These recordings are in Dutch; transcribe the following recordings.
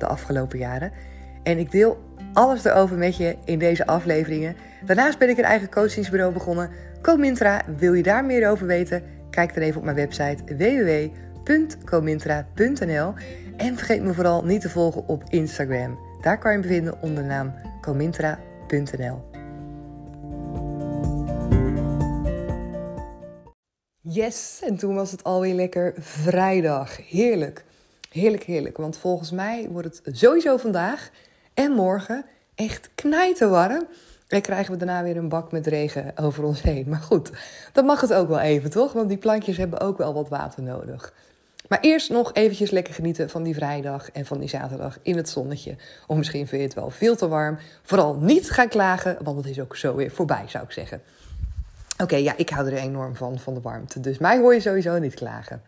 de afgelopen jaren. En ik deel alles erover met je in deze afleveringen. Daarnaast ben ik een eigen coachingsbureau begonnen. Comintra, wil je daar meer over weten? Kijk dan even op mijn website www.comintra.nl. En vergeet me vooral niet te volgen op Instagram. Daar kan je me vinden onder de naam comintra.nl. Yes, en toen was het alweer lekker vrijdag. Heerlijk. Heerlijk, heerlijk. Want volgens mij wordt het sowieso vandaag en morgen echt knijterwarm. En krijgen we daarna weer een bak met regen over ons heen. Maar goed, dan mag het ook wel even, toch? Want die plantjes hebben ook wel wat water nodig. Maar eerst nog eventjes lekker genieten van die vrijdag en van die zaterdag in het zonnetje. Of misschien vind je het wel veel te warm. Vooral niet gaan klagen, want het is ook zo weer voorbij, zou ik zeggen. Oké, ja, ik hou er enorm van, van de warmte. Dus mij hoor je sowieso niet klagen.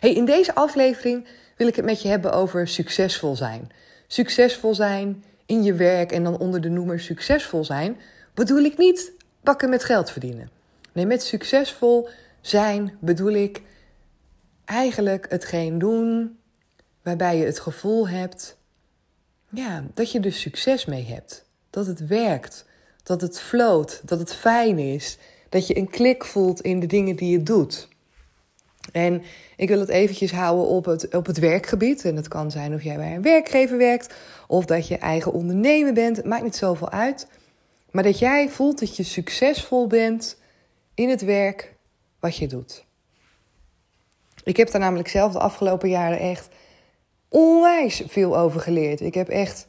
Hey, in deze aflevering wil ik het met je hebben over succesvol zijn. Succesvol zijn in je werk en dan onder de noemer succesvol zijn, bedoel ik niet bakken met geld verdienen. Nee, met succesvol zijn bedoel ik eigenlijk hetgeen doen waarbij je het gevoel hebt ja, dat je er succes mee hebt. Dat het werkt, dat het floot, dat het fijn is, dat je een klik voelt in de dingen die je doet. En ik wil het eventjes houden op het, op het werkgebied. En het kan zijn of jij bij een werkgever werkt of dat je eigen ondernemer bent. Het maakt niet zoveel uit. Maar dat jij voelt dat je succesvol bent in het werk wat je doet. Ik heb daar namelijk zelf de afgelopen jaren echt onwijs veel over geleerd. Ik heb echt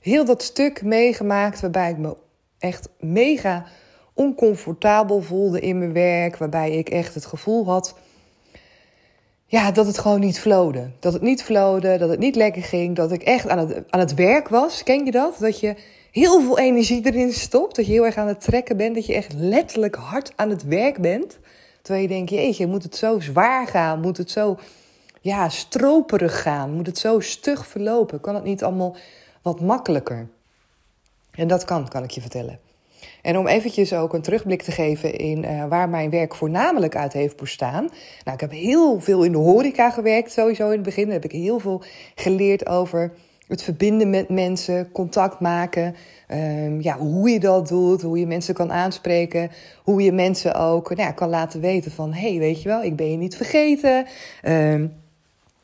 heel dat stuk meegemaakt waarbij ik me echt mega oncomfortabel voelde in mijn werk. Waarbij ik echt het gevoel had ja, dat het gewoon niet flowde. Dat het niet flowde, dat het niet lekker ging, dat ik echt aan het, aan het werk was. Ken je dat? Dat je heel veel energie erin stopt, dat je heel erg aan het trekken bent, dat je echt letterlijk hard aan het werk bent. Terwijl je denkt, jeetje, moet het zo zwaar gaan? Moet het zo ja, stroperig gaan? Moet het zo stug verlopen? Kan het niet allemaal wat makkelijker? En dat kan, kan ik je vertellen. En om eventjes ook een terugblik te geven in uh, waar mijn werk voornamelijk uit heeft bestaan. Nou, ik heb heel veel in de horeca gewerkt, sowieso in het begin. Daar heb ik heel veel geleerd over het verbinden met mensen, contact maken. Um, ja, hoe je dat doet, hoe je mensen kan aanspreken. Hoe je mensen ook nou ja, kan laten weten van... hé, hey, weet je wel, ik ben je niet vergeten. Um,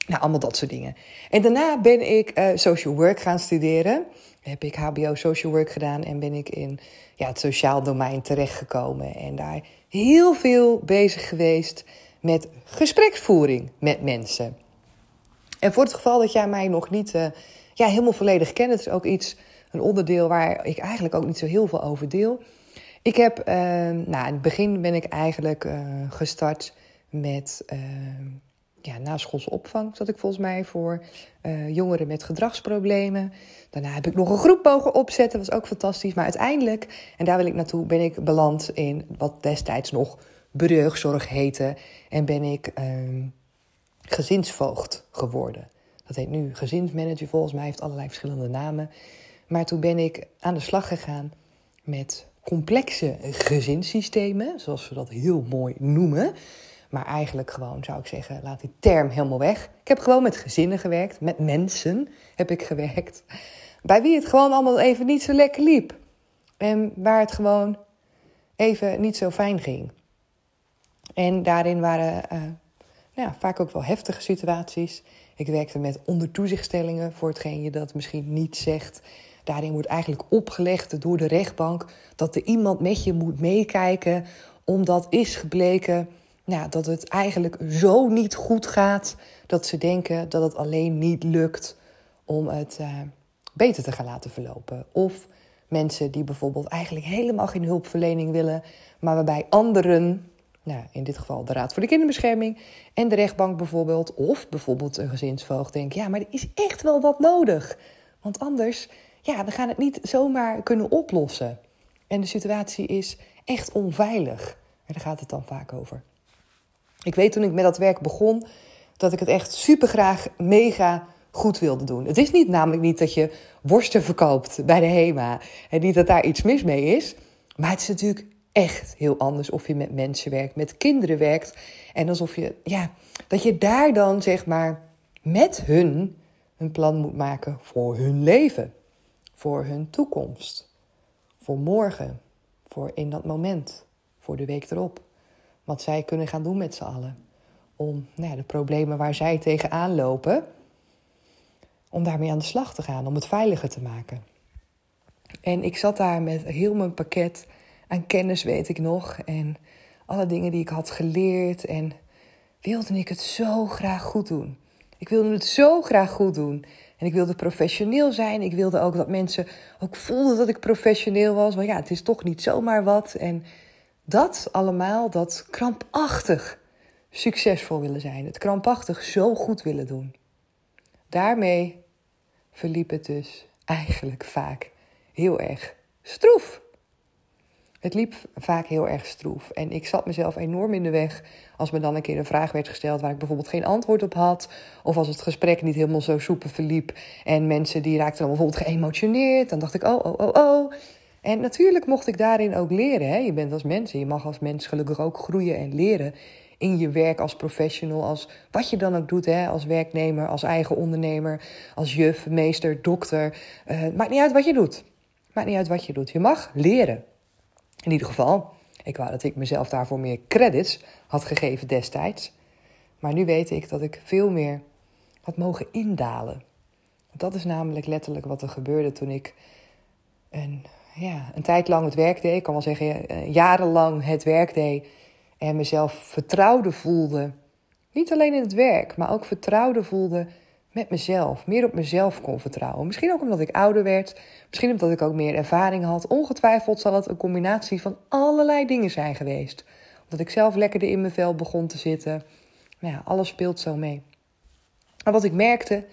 nou, allemaal dat soort dingen. En daarna ben ik uh, social work gaan studeren heb ik HBO Social Work gedaan en ben ik in ja, het sociaal domein terechtgekomen. En daar heel veel bezig geweest met gespreksvoering met mensen. En voor het geval dat jij mij nog niet uh, ja, helemaal volledig kent, het is ook iets, een onderdeel waar ik eigenlijk ook niet zo heel veel over deel. Ik heb, uh, nou, in het begin ben ik eigenlijk gestart met ja, naschoolse opvang zat ik volgens mij voor uh, jongeren met gedragsproblemen. Daarna heb ik nog een groep mogen opzetten, was ook fantastisch. Maar uiteindelijk, en daar wil ik naartoe, ben ik beland in wat destijds nog burgzorg heette. En ben ik uh, gezinsvoogd geworden. Dat heet nu gezinsmanager volgens mij, heeft allerlei verschillende namen. Maar toen ben ik aan de slag gegaan met complexe gezinssystemen, zoals we dat heel mooi noemen. Maar eigenlijk gewoon zou ik zeggen, laat die term helemaal weg. Ik heb gewoon met gezinnen gewerkt, met mensen heb ik gewerkt. Bij wie het gewoon allemaal even niet zo lekker liep. En waar het gewoon even niet zo fijn ging. En daarin waren uh, nou ja, vaak ook wel heftige situaties. Ik werkte met ondertoezichtstellingen, voor hetgeen je dat misschien niet zegt. Daarin wordt eigenlijk opgelegd door de rechtbank dat er iemand met je moet meekijken, omdat is gebleken ja, dat het eigenlijk zo niet goed gaat dat ze denken dat het alleen niet lukt om het uh, beter te gaan laten verlopen. Of mensen die bijvoorbeeld eigenlijk helemaal geen hulpverlening willen, maar waarbij anderen, nou, in dit geval de Raad voor de Kinderbescherming en de rechtbank bijvoorbeeld, of bijvoorbeeld een gezinsvoogd denken: ja, maar er is echt wel wat nodig. Want anders, ja, we gaan het niet zomaar kunnen oplossen. En de situatie is echt onveilig. En daar gaat het dan vaak over. Ik weet toen ik met dat werk begon, dat ik het echt super graag mega goed wilde doen. Het is niet namelijk niet dat je worsten verkoopt bij de HEMA en niet dat daar iets mis mee is. Maar het is natuurlijk echt heel anders of je met mensen werkt, met kinderen werkt. En alsof je, ja, dat je daar dan zeg maar met hun een plan moet maken voor hun leven, voor hun toekomst, voor morgen, voor in dat moment, voor de week erop. Wat zij kunnen gaan doen met z'n allen. Om nou ja, de problemen waar zij tegenaan lopen, om daarmee aan de slag te gaan, om het veiliger te maken. En ik zat daar met heel mijn pakket aan kennis, weet ik nog. En alle dingen die ik had geleerd. En wilde ik het zo graag goed doen. Ik wilde het zo graag goed doen. En ik wilde professioneel zijn. Ik wilde ook dat mensen ook voelden dat ik professioneel was. Want ja, het is toch niet zomaar wat. En dat allemaal, dat krampachtig succesvol willen zijn. Het krampachtig zo goed willen doen. Daarmee verliep het dus eigenlijk vaak heel erg stroef. Het liep vaak heel erg stroef. En ik zat mezelf enorm in de weg als me dan een keer een vraag werd gesteld waar ik bijvoorbeeld geen antwoord op had. Of als het gesprek niet helemaal zo soepel verliep. En mensen die raakten dan bijvoorbeeld geëmotioneerd. Dan dacht ik, oh, oh, oh, oh. En natuurlijk mocht ik daarin ook leren. Hè? Je bent als mens en je mag als mens gelukkig ook groeien en leren in je werk als professional, als wat je dan ook doet, hè, als werknemer, als eigen ondernemer, als juf, meester, dokter. Uh, maakt niet uit wat je doet. Maakt niet uit wat je doet. Je mag leren. In ieder geval, ik wou dat ik mezelf daarvoor meer credits had gegeven destijds. Maar nu weet ik dat ik veel meer had mogen indalen. Dat is namelijk letterlijk wat er gebeurde toen ik een, ja, een tijd lang het werk deed. Ik kan wel zeggen, eh, jarenlang het werk deed. En mezelf vertrouwde voelde. Niet alleen in het werk, maar ook vertrouwde voelde met mezelf. Meer op mezelf kon vertrouwen. Misschien ook omdat ik ouder werd. Misschien omdat ik ook meer ervaring had. Ongetwijfeld zal het een combinatie van allerlei dingen zijn geweest. Omdat ik zelf lekkerder in mijn vel begon te zitten. Nou ja, alles speelt zo mee. Maar wat ik merkte,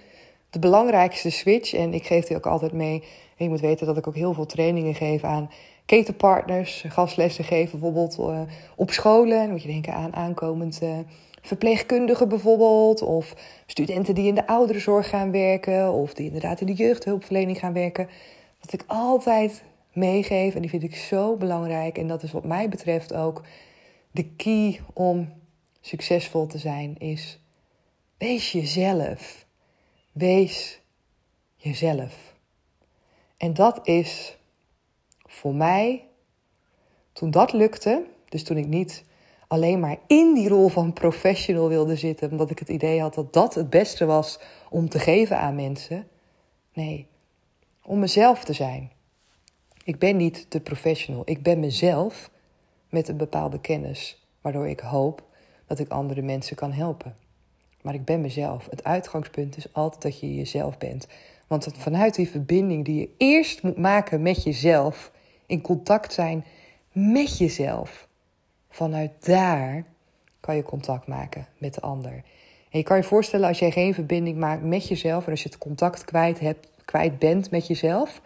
de belangrijkste switch, en ik geef die ook altijd mee. Je moet weten dat ik ook heel veel trainingen geef aan ketenpartners, gastlessen geef, bijvoorbeeld uh, op scholen. Dan moet je denken aan aankomend uh, verpleegkundigen bijvoorbeeld, of studenten die in de ouderenzorg gaan werken, of die inderdaad in de jeugdhulpverlening gaan werken. Wat ik altijd meegeef, en die vind ik zo belangrijk, en dat is wat mij betreft ook de key om succesvol te zijn, is wees jezelf. Wees jezelf. En dat is voor mij, toen dat lukte, dus toen ik niet alleen maar in die rol van professional wilde zitten, omdat ik het idee had dat dat het beste was om te geven aan mensen. Nee, om mezelf te zijn. Ik ben niet de professional, ik ben mezelf met een bepaalde kennis, waardoor ik hoop dat ik andere mensen kan helpen. Maar ik ben mezelf. Het uitgangspunt is altijd dat je jezelf bent. Want vanuit die verbinding die je eerst moet maken met jezelf, in contact zijn met jezelf. Vanuit daar kan je contact maken met de ander. En je kan je voorstellen als jij geen verbinding maakt met jezelf en als je het contact kwijt, hebt, kwijt bent met jezelf,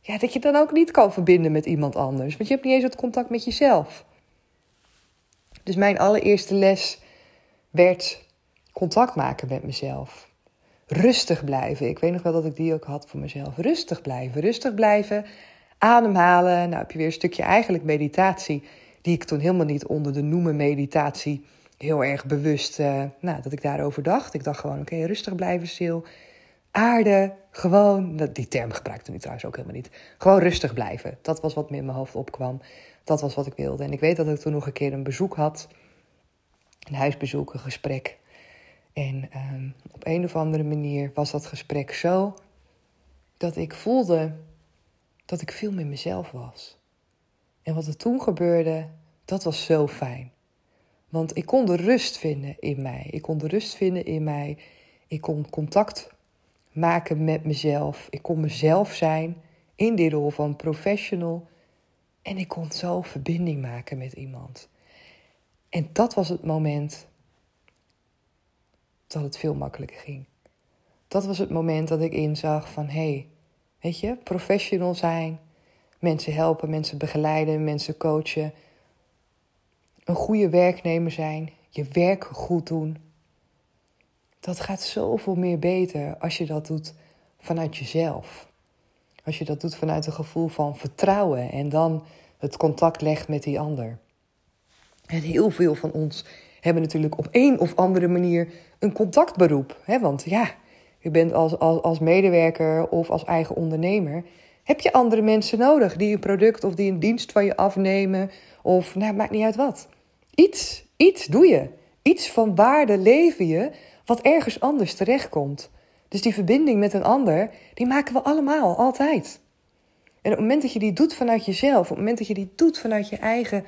ja, dat je dan ook niet kan verbinden met iemand anders. Want je hebt niet eens het contact met jezelf. Dus mijn allereerste les werd contact maken met mezelf. Rustig blijven. Ik weet nog wel dat ik die ook had voor mezelf. Rustig blijven. Rustig blijven ademhalen. Nou heb je weer een stukje eigenlijk meditatie, die ik toen helemaal niet onder de noemen meditatie heel erg bewust, uh, nou, dat ik daarover dacht. Ik dacht gewoon, oké, rustig blijven, stil. Aarde, gewoon, die term gebruikte ik trouwens ook helemaal niet. Gewoon rustig blijven. Dat was wat me in mijn hoofd opkwam. Dat was wat ik wilde. En ik weet dat ik toen nog een keer een bezoek had. Een huisbezoek, een gesprek. En ehm, op een of andere manier was dat gesprek zo dat ik voelde dat ik veel meer mezelf was. En wat er toen gebeurde, dat was zo fijn. Want ik kon de rust vinden in mij. Ik kon de rust vinden in mij. Ik kon contact maken met mezelf. Ik kon mezelf zijn in die rol van professional. En ik kon zo verbinding maken met iemand. En dat was het moment dat het veel makkelijker ging. Dat was het moment dat ik inzag van hé, hey, Weet je, professional zijn, mensen helpen, mensen begeleiden, mensen coachen. Een goede werknemer zijn, je werk goed doen. Dat gaat zoveel meer beter als je dat doet vanuit jezelf. Als je dat doet vanuit een gevoel van vertrouwen en dan het contact legt met die ander. En heel veel van ons hebben natuurlijk op een of andere manier een contactberoep. Hè? Want ja, je bent als, als, als medewerker of als eigen ondernemer. Heb je andere mensen nodig die een product of die een dienst van je afnemen? Of nou, maakt niet uit wat. Iets, iets doe je. Iets van waarde leven je wat ergens anders terechtkomt. Dus die verbinding met een ander, die maken we allemaal, altijd. En op het moment dat je die doet vanuit jezelf, op het moment dat je die doet vanuit je eigen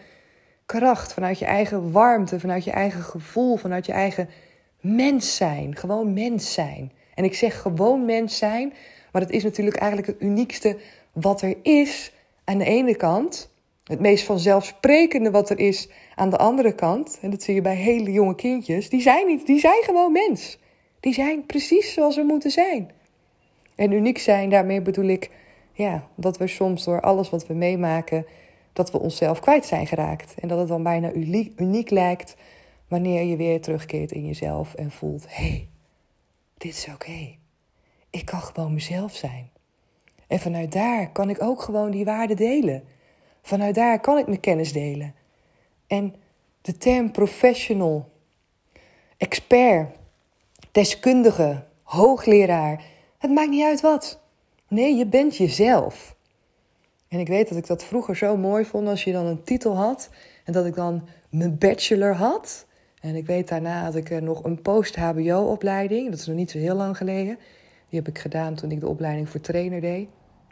kracht, vanuit je eigen warmte, vanuit je eigen gevoel, vanuit je eigen mens zijn, gewoon mens zijn. En ik zeg gewoon mens zijn, maar dat is natuurlijk eigenlijk het uniekste wat er is aan de ene kant. Het meest vanzelfsprekende wat er is aan de andere kant. En dat zie je bij hele jonge kindjes. Die zijn niet, die zijn gewoon mens. Die zijn precies zoals ze moeten zijn. En uniek zijn, daarmee bedoel ik ja, dat we soms door alles wat we meemaken, dat we onszelf kwijt zijn geraakt. En dat het dan bijna uniek, lijkt wanneer je weer terugkeert in jezelf en voelt: hé, hey, dit is oké. Ik kan gewoon mezelf zijn. En vanuit daar kan ik ook gewoon die waarden delen. Vanuit daar kan ik mijn kennis delen. En de term professional, expert, deskundige, hoogleraar, het maakt niet uit wat. Nee, je bent jezelf. En ik weet dat ik dat vroeger zo mooi vond als je dan een titel had en dat ik dan mijn bachelor had. En ik weet daarna had ik nog een post-HBO-opleiding, dat is nog niet zo heel lang geleden. Die heb ik gedaan toen ik de opleiding voor trainer deed.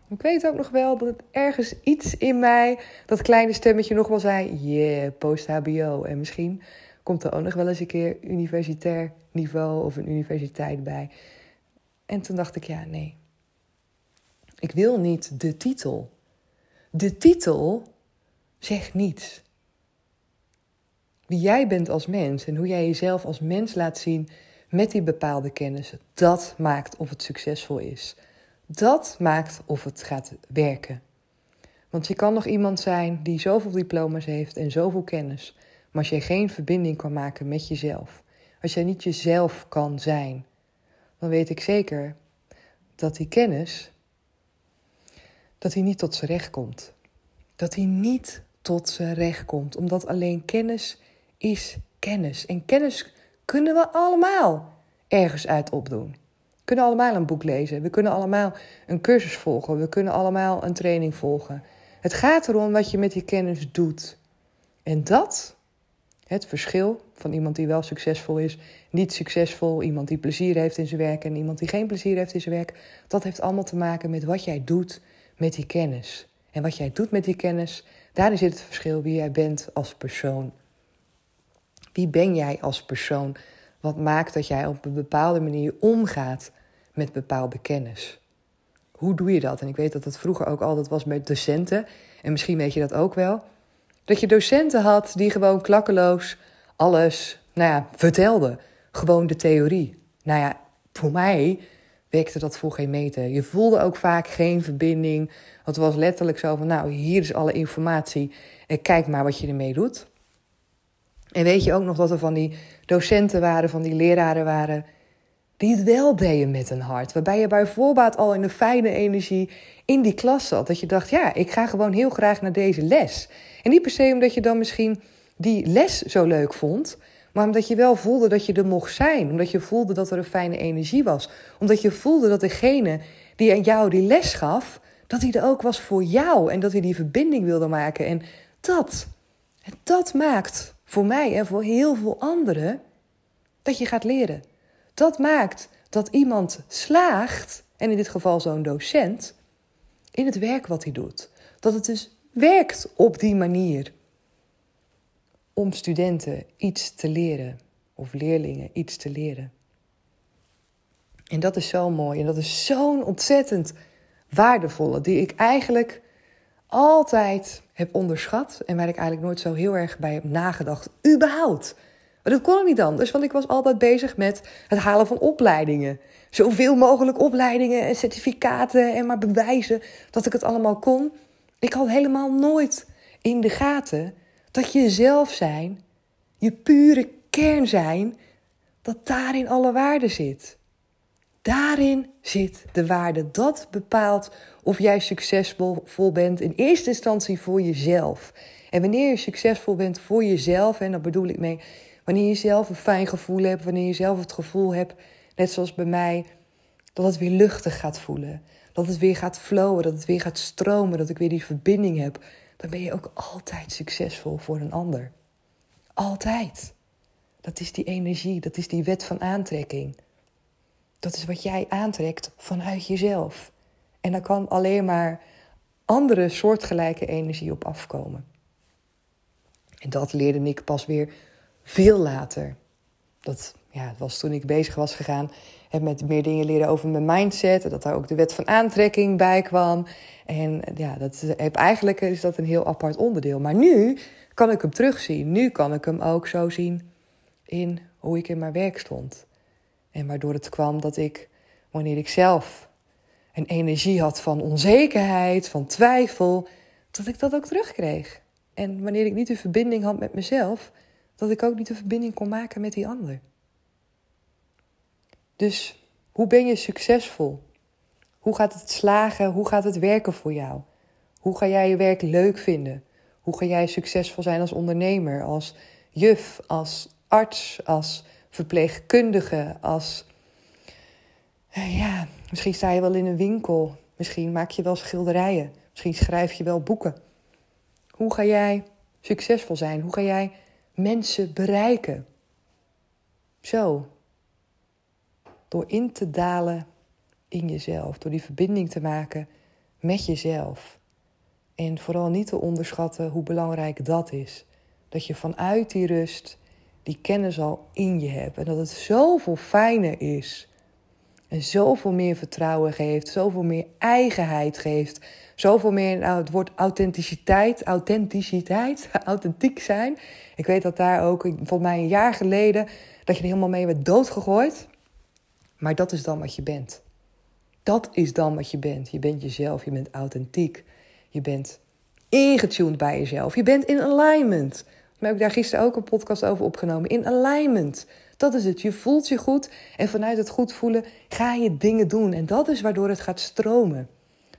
Ik weet ook nog wel dat ergens iets in mij, dat kleine stemmetje nog wel zei: Yeah, post-HBO. En misschien komt er ook nog wel eens een keer universitair niveau of een universiteit bij. En toen dacht ik: Ja, nee. Ik wil niet de titel. De titel zegt niets. Wie jij bent als mens en hoe jij jezelf als mens laat zien met die bepaalde kennis, dat maakt of het succesvol is. Dat maakt of het gaat werken. Want je kan nog iemand zijn die zoveel diploma's heeft en zoveel kennis, maar als jij geen verbinding kan maken met jezelf, als jij niet jezelf kan zijn, dan weet ik zeker dat die kennis, dat hij niet tot zijn recht komt. Dat hij niet tot zijn recht komt, omdat alleen kennis is kennis. En kennis kunnen we allemaal ergens uit opdoen. We kunnen allemaal een boek lezen. We kunnen allemaal een cursus volgen. We kunnen allemaal een training volgen. Het gaat erom wat je met die kennis doet. En dat, het verschil van iemand die wel succesvol is, niet succesvol, iemand die plezier heeft in zijn werk en iemand die geen plezier heeft in zijn werk, dat heeft allemaal te maken met wat jij doet met die kennis. En wat jij doet met die kennis, daarin zit het verschil wie jij bent als persoon. Wie ben jij als persoon? Wat maakt dat jij op een bepaalde manier omgaat met bepaalde kennis? Hoe doe je dat? En ik weet dat dat vroeger ook altijd was met docenten. En misschien weet je dat ook wel. Dat je docenten had die gewoon klakkeloos alles nou ja, vertelden. Gewoon de theorie. Nou ja, voor mij werkte dat voor geen meter. Je voelde ook vaak geen verbinding. Het was letterlijk zo van, nou, hier is alle informatie en kijk maar wat je ermee doet. En weet je ook nog dat er van die docenten waren, van die leraren waren, die het wel deden met een hart. Waarbij je bij voorbaat al in de fijne energie in die klas zat. Dat je dacht, ja, ik ga gewoon heel graag naar deze les. En niet per se omdat je dan misschien die les zo leuk vond, maar omdat je wel voelde dat je er mocht zijn. Omdat je voelde dat er een fijne energie was. Omdat je voelde dat degene die aan jou die les gaf, dat hij er ook was voor jou. En dat hij die verbinding wilde maken. En dat, dat maakt voor mij en voor heel veel anderen dat je gaat leren. Dat maakt dat iemand slaagt, en in dit geval zo'n docent, in het werk wat hij doet. Dat het dus werkt op die manier om studenten iets te leren of leerlingen iets te leren. En dat is zo mooi en dat is zo'n ontzettend waardevolle, die ik eigenlijk altijd heb onderschat en waar ik eigenlijk nooit zo heel erg bij heb nagedacht, überhaupt. Maar dat kon ik niet anders, want ik was altijd bezig met het halen van opleidingen. Zoveel mogelijk opleidingen en certificaten en maar bewijzen dat ik het allemaal kon. Ik had helemaal nooit in de gaten dat je zelf zijn, je pure kern zijn, dat daarin alle waarde zit. Daarin zit de waarde. Dat bepaalt of jij succesvol bent in eerste instantie voor jezelf. En wanneer je succesvol bent voor jezelf, en daar bedoel ik mee, wanneer je zelf een fijn gevoel hebt, wanneer je zelf het gevoel hebt, net zoals bij mij, dat het weer luchtig gaat voelen. Dat het weer gaat flowen, dat het weer gaat stromen, dat ik weer die verbinding heb. Dan ben je ook altijd succesvol voor een ander. Altijd. Dat is die energie, dat is die wet van aantrekking. Dat is wat jij aantrekt vanuit jezelf. En daar kan alleen maar andere soortgelijke energie op afkomen. En dat leerde ik pas weer veel later. Dat ja, was toen ik bezig was gegaan heb met meer dingen leren over mijn mindset. Dat daar ook de wet van aantrekking bij kwam. En ja, dat heb, eigenlijk is dat een heel apart onderdeel. Maar nu kan ik hem terugzien. Nu kan ik hem ook zo zien in hoe ik in mijn werk stond. En waardoor het kwam dat ik, wanneer ik zelf een energie had van onzekerheid, van twijfel, dat ik dat ook terugkreeg. En wanneer ik niet de verbinding had met mezelf, dat ik ook niet de verbinding kon maken met die ander. Dus hoe ben je succesvol? Hoe gaat het slagen? Hoe gaat het werken voor jou? Hoe ga jij je werk leuk vinden? Hoe ga jij succesvol zijn als ondernemer, als juf, als arts, als verpleegkundige, als. Eh, ja, misschien sta je wel in een winkel. Misschien maak je wel schilderijen. Misschien schrijf je wel boeken. Hoe ga jij succesvol zijn? Hoe ga jij mensen bereiken? Zo, door in te dalen in jezelf, door die verbinding te maken met jezelf. En vooral niet te onderschatten hoe belangrijk dat is. Dat je vanuit die rust die kennis al in je hebt. En dat het zoveel fijner is. En zoveel meer vertrouwen geeft, zoveel meer eigenheid geeft. Zoveel meer, nou, het woord authenticiteit, authenticiteit, authentiek zijn. Ik weet dat daar ook, volgens mij een jaar geleden, dat je er helemaal mee werd doodgegooid. Maar dat is dan wat je bent. Dat is dan wat je bent. Je bent jezelf, je bent authentiek. Je bent ingetuned bij jezelf. Je bent in alignment. We hebben daar gisteren ook een podcast over opgenomen. In alignment. Dat is het. Je voelt je goed en vanuit het goed voelen ga je dingen doen. En dat is waardoor het gaat stromen.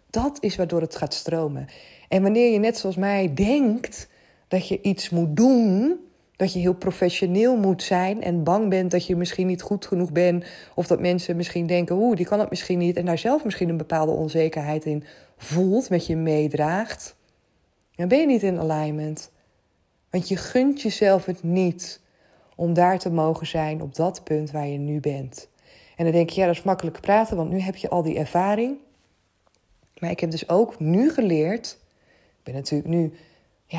Dat is waardoor het gaat stromen. En wanneer je net zoals mij denkt dat je iets moet doen, dat je heel professioneel moet zijn en bang bent dat je misschien niet goed genoeg bent. Of dat mensen misschien denken, oeh, die kan het misschien niet. En daar zelf misschien een bepaalde onzekerheid in voelt, met je meedraagt. Dan ben je niet in alignment. Want je gunt jezelf het niet om daar te mogen zijn op dat punt waar je nu bent. En dan denk je, ja, dat is makkelijk praten, want nu heb je al die ervaring. Maar ik heb dus ook nu geleerd. Ik ben natuurlijk nu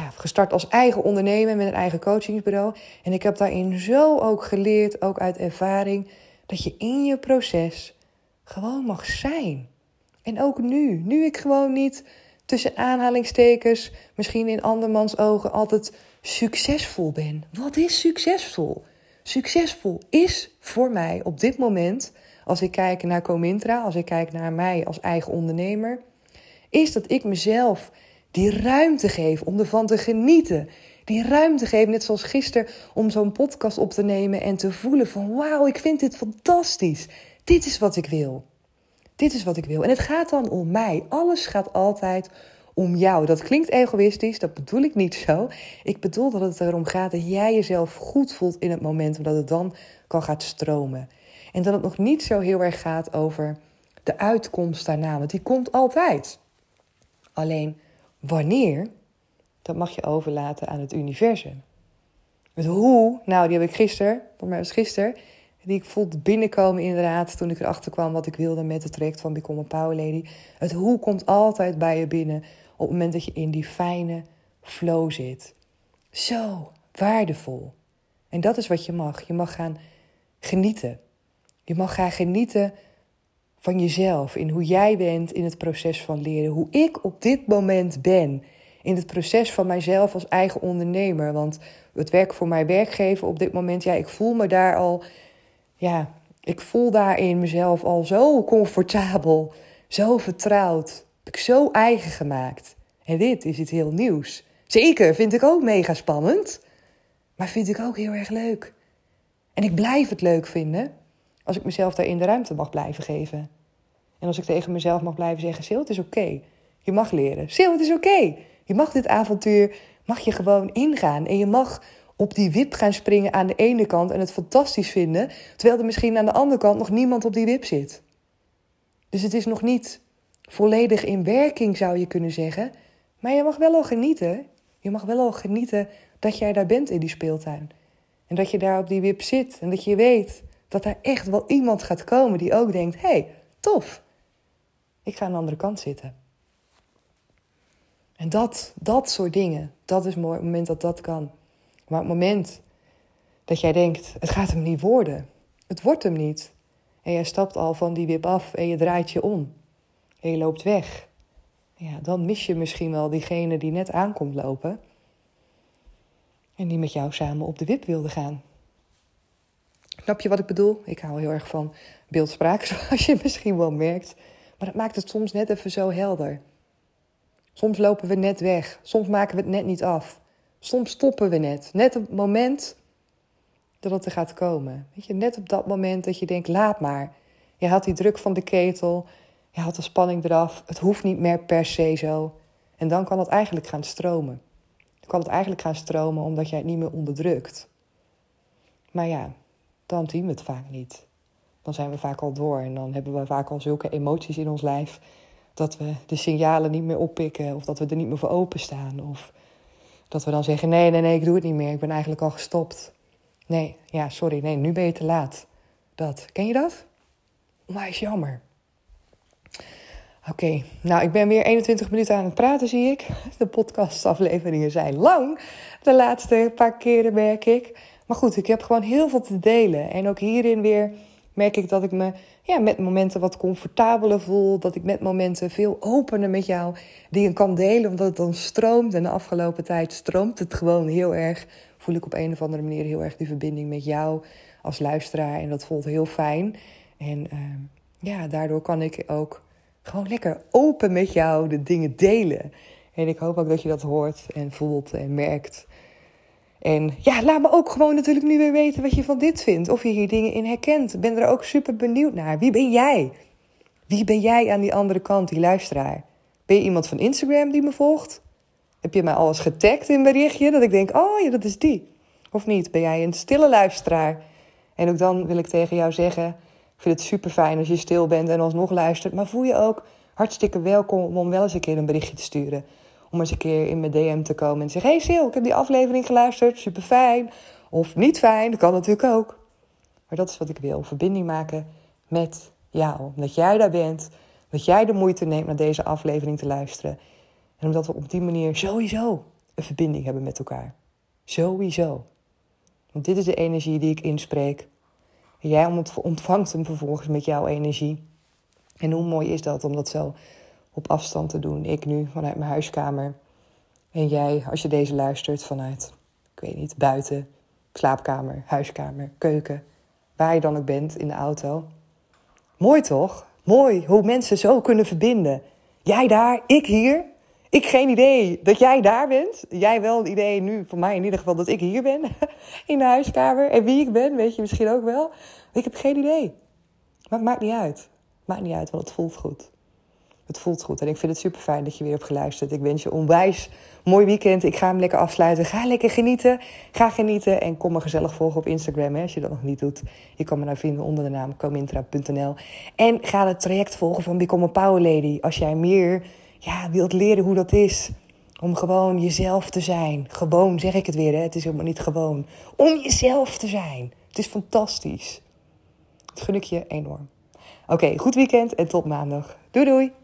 gestart als eigen ondernemer met een eigen coachingsbureau. En ik heb daarin zo ook geleerd, ook uit ervaring, dat je in je proces gewoon mag zijn. En ook nu, nu ik gewoon niet tussen aanhalingstekens, misschien in andermans ogen, altijd succesvol ben. Wat is succesvol? Succesvol is voor mij op dit moment, als ik kijk naar Comintra, als ik kijk naar mij als eigen ondernemer, is dat ik mezelf die ruimte geef om ervan te genieten. Die ruimte geef, net zoals gisteren, om zo'n podcast op te nemen en te voelen van wauw, ik vind dit fantastisch. Dit is wat ik wil. Dit is wat ik wil. En het gaat dan om mij. Alles gaat altijd om jou. Dat klinkt egoïstisch, dat bedoel ik niet zo. Ik bedoel dat het erom gaat dat jij jezelf goed voelt in het moment, omdat het dan kan gaan stromen. En dat het nog niet zo heel erg gaat over de uitkomst daarna, want die komt altijd. Alleen wanneer, dat mag je overlaten aan het universum. Het hoe, nou die heb ik gisteren, voor mij was gisteren, die ik voelde binnenkomen inderdaad toen ik erachter kwam wat ik wilde met het traject van Become a Power Lady. Het hoe komt altijd bij je binnen op het moment dat je in die fijne flow zit. Zo waardevol. En dat is wat je mag. Je mag gaan genieten. Je mag gaan genieten van jezelf, in hoe jij bent in het proces van leren, hoe ik op dit moment ben. in het proces van mijzelf als eigen ondernemer. Want het werk voor mijn werkgever op dit moment, ja, ik voel me daar al, ja, ik voel daarin mezelf al zo comfortabel, zo vertrouwd. Heb ik zo eigen gemaakt. En dit is iets heel nieuws. Zeker, vind ik ook mega spannend. Maar vind ik ook heel erg leuk. En ik blijf het leuk vinden als ik mezelf daarin de ruimte mag blijven geven. En als ik tegen mezelf mag blijven zeggen: Sil, het is oké. Je mag leren. Sil, het is oké. Je mag dit avontuur, mag je gewoon ingaan. En je mag op die wip gaan springen aan de ene kant en het fantastisch vinden, terwijl er misschien aan de andere kant nog niemand op die wip zit. Dus het is nog niet volledig in werking, zou je kunnen zeggen. Maar je mag wel al genieten. Je mag wel al genieten dat jij daar bent in die speeltuin. En dat je daar op die wip zit. En dat je weet dat er echt wel iemand gaat komen die ook denkt: hé, hey, tof. Ik ga aan de andere kant zitten. En dat, dat soort dingen, dat is mooi, het moment dat dat kan. Maar het moment dat jij denkt, het gaat hem niet worden. Het wordt hem niet. En jij stapt al van die wip af en je draait je om. En je loopt weg. Ja, dan mis je misschien wel diegene die net aankomt lopen. En die met jou samen op de wip wilde gaan. Snap je wat ik bedoel? Ik hou heel erg van beeldspraak, zoals je misschien wel merkt. Maar dat maakt het soms net even zo helder. Soms lopen we net weg. Soms maken we het net niet af. Soms stoppen we net. Net op het moment dat het er gaat komen. Weet je, net op dat moment dat je denkt, laat maar. Je had die druk van de ketel. Je had de spanning eraf. Het hoeft niet meer per se zo. En dan kan het eigenlijk gaan stromen. Dan kan het eigenlijk gaan stromen omdat jij het niet meer onderdrukt. Maar ja, dan zien we het vaak niet. Dan zijn we vaak al door en dan hebben we vaak al zulke emoties in ons lijf dat we de signalen niet meer oppikken of dat we er niet meer voor openstaan. Of dat we dan zeggen: nee, nee, nee, ik doe het niet meer. Ik ben eigenlijk al gestopt. Nee, ja, sorry, nee, nu ben je te laat. Dat. Ken je dat? Maar is jammer. Oké, nou, ik ben weer 21 minuten aan het praten, zie ik. De podcastafleveringen zijn lang. De laatste paar keren merk ik. Maar goed, ik heb gewoon heel veel te delen. En ook hierin weer merk ik dat ik me ja, met momenten wat comfortabeler voel. Dat ik met momenten veel opener met jou dingen kan delen. Omdat het dan stroomt. En de afgelopen tijd stroomt het gewoon heel erg. Voel ik op een of andere manier heel erg die verbinding met jou als luisteraar. En dat voelt heel fijn. En uh, ja, daardoor kan ik ook gewoon lekker open met jou de dingen delen. En ik hoop ook dat je dat hoort en voelt en merkt. En ja, laat me ook gewoon natuurlijk nu weer weten wat je van dit vindt. Of je hier dingen in herkent. Ik ben er ook super benieuwd naar. Wie ben jij? Wie ben jij aan die andere kant, die luisteraar? Ben je iemand van Instagram die me volgt? Heb je mij al eens getagd in berichtje dat ik denk, oh ja, dat is die? Of niet? Ben jij een stille luisteraar? En ook dan wil ik tegen jou zeggen, ik vind het super fijn als je stil bent en alsnog luistert. Maar voel je ook hartstikke welkom om wel eens een keer een berichtje te sturen om eens een keer in mijn DM te komen en te zeggen: Hey Sil, ik heb die aflevering geluisterd, super fijn. Of niet fijn, dat kan natuurlijk ook. Maar dat is wat ik wil: verbinding maken met jou. Omdat jij daar bent, dat jij de moeite neemt naar deze aflevering te luisteren. En omdat we op die manier sowieso een verbinding hebben met elkaar. Sowieso. Want dit is de energie die ik inspreek. En jij ontvangt hem vervolgens met jouw energie. En hoe mooi is dat om dat zo op afstand te doen. Ik nu vanuit mijn huiskamer. En jij, als je deze luistert, vanuit, ik weet niet, buiten, slaapkamer, huiskamer, keuken. Waar je dan ook bent in de auto. Mooi toch? Mooi hoe mensen zo kunnen verbinden. Jij daar, ik hier. Ik geen idee dat jij daar bent. Jij wel een idee nu, voor mij in ieder geval, dat ik hier ben. In de huiskamer. En wie ik ben, weet je misschien ook wel. Ik heb geen idee. Maar het maakt niet uit. Maakt niet uit, want het voelt goed het voelt goed. En ik vind het super fijn dat je weer hebt geluisterd. Ik wens je onwijs mooi weekend. Ik ga hem lekker afsluiten. Ga lekker genieten. Ga genieten. En kom me gezellig volgen op Instagram hè, als je dat nog niet doet. Je kan me nou vinden onder de naam comintra.nl. En ga het traject volgen van Become a Power Lady. Als jij meer ja, wilt leren hoe dat is. Om gewoon jezelf te zijn. Gewoon, zeg ik het weer. Hè? Het is helemaal niet gewoon. Om jezelf te zijn. Het is fantastisch. Dat gun ik je enorm. Oké, goed weekend en tot maandag. Doei doei!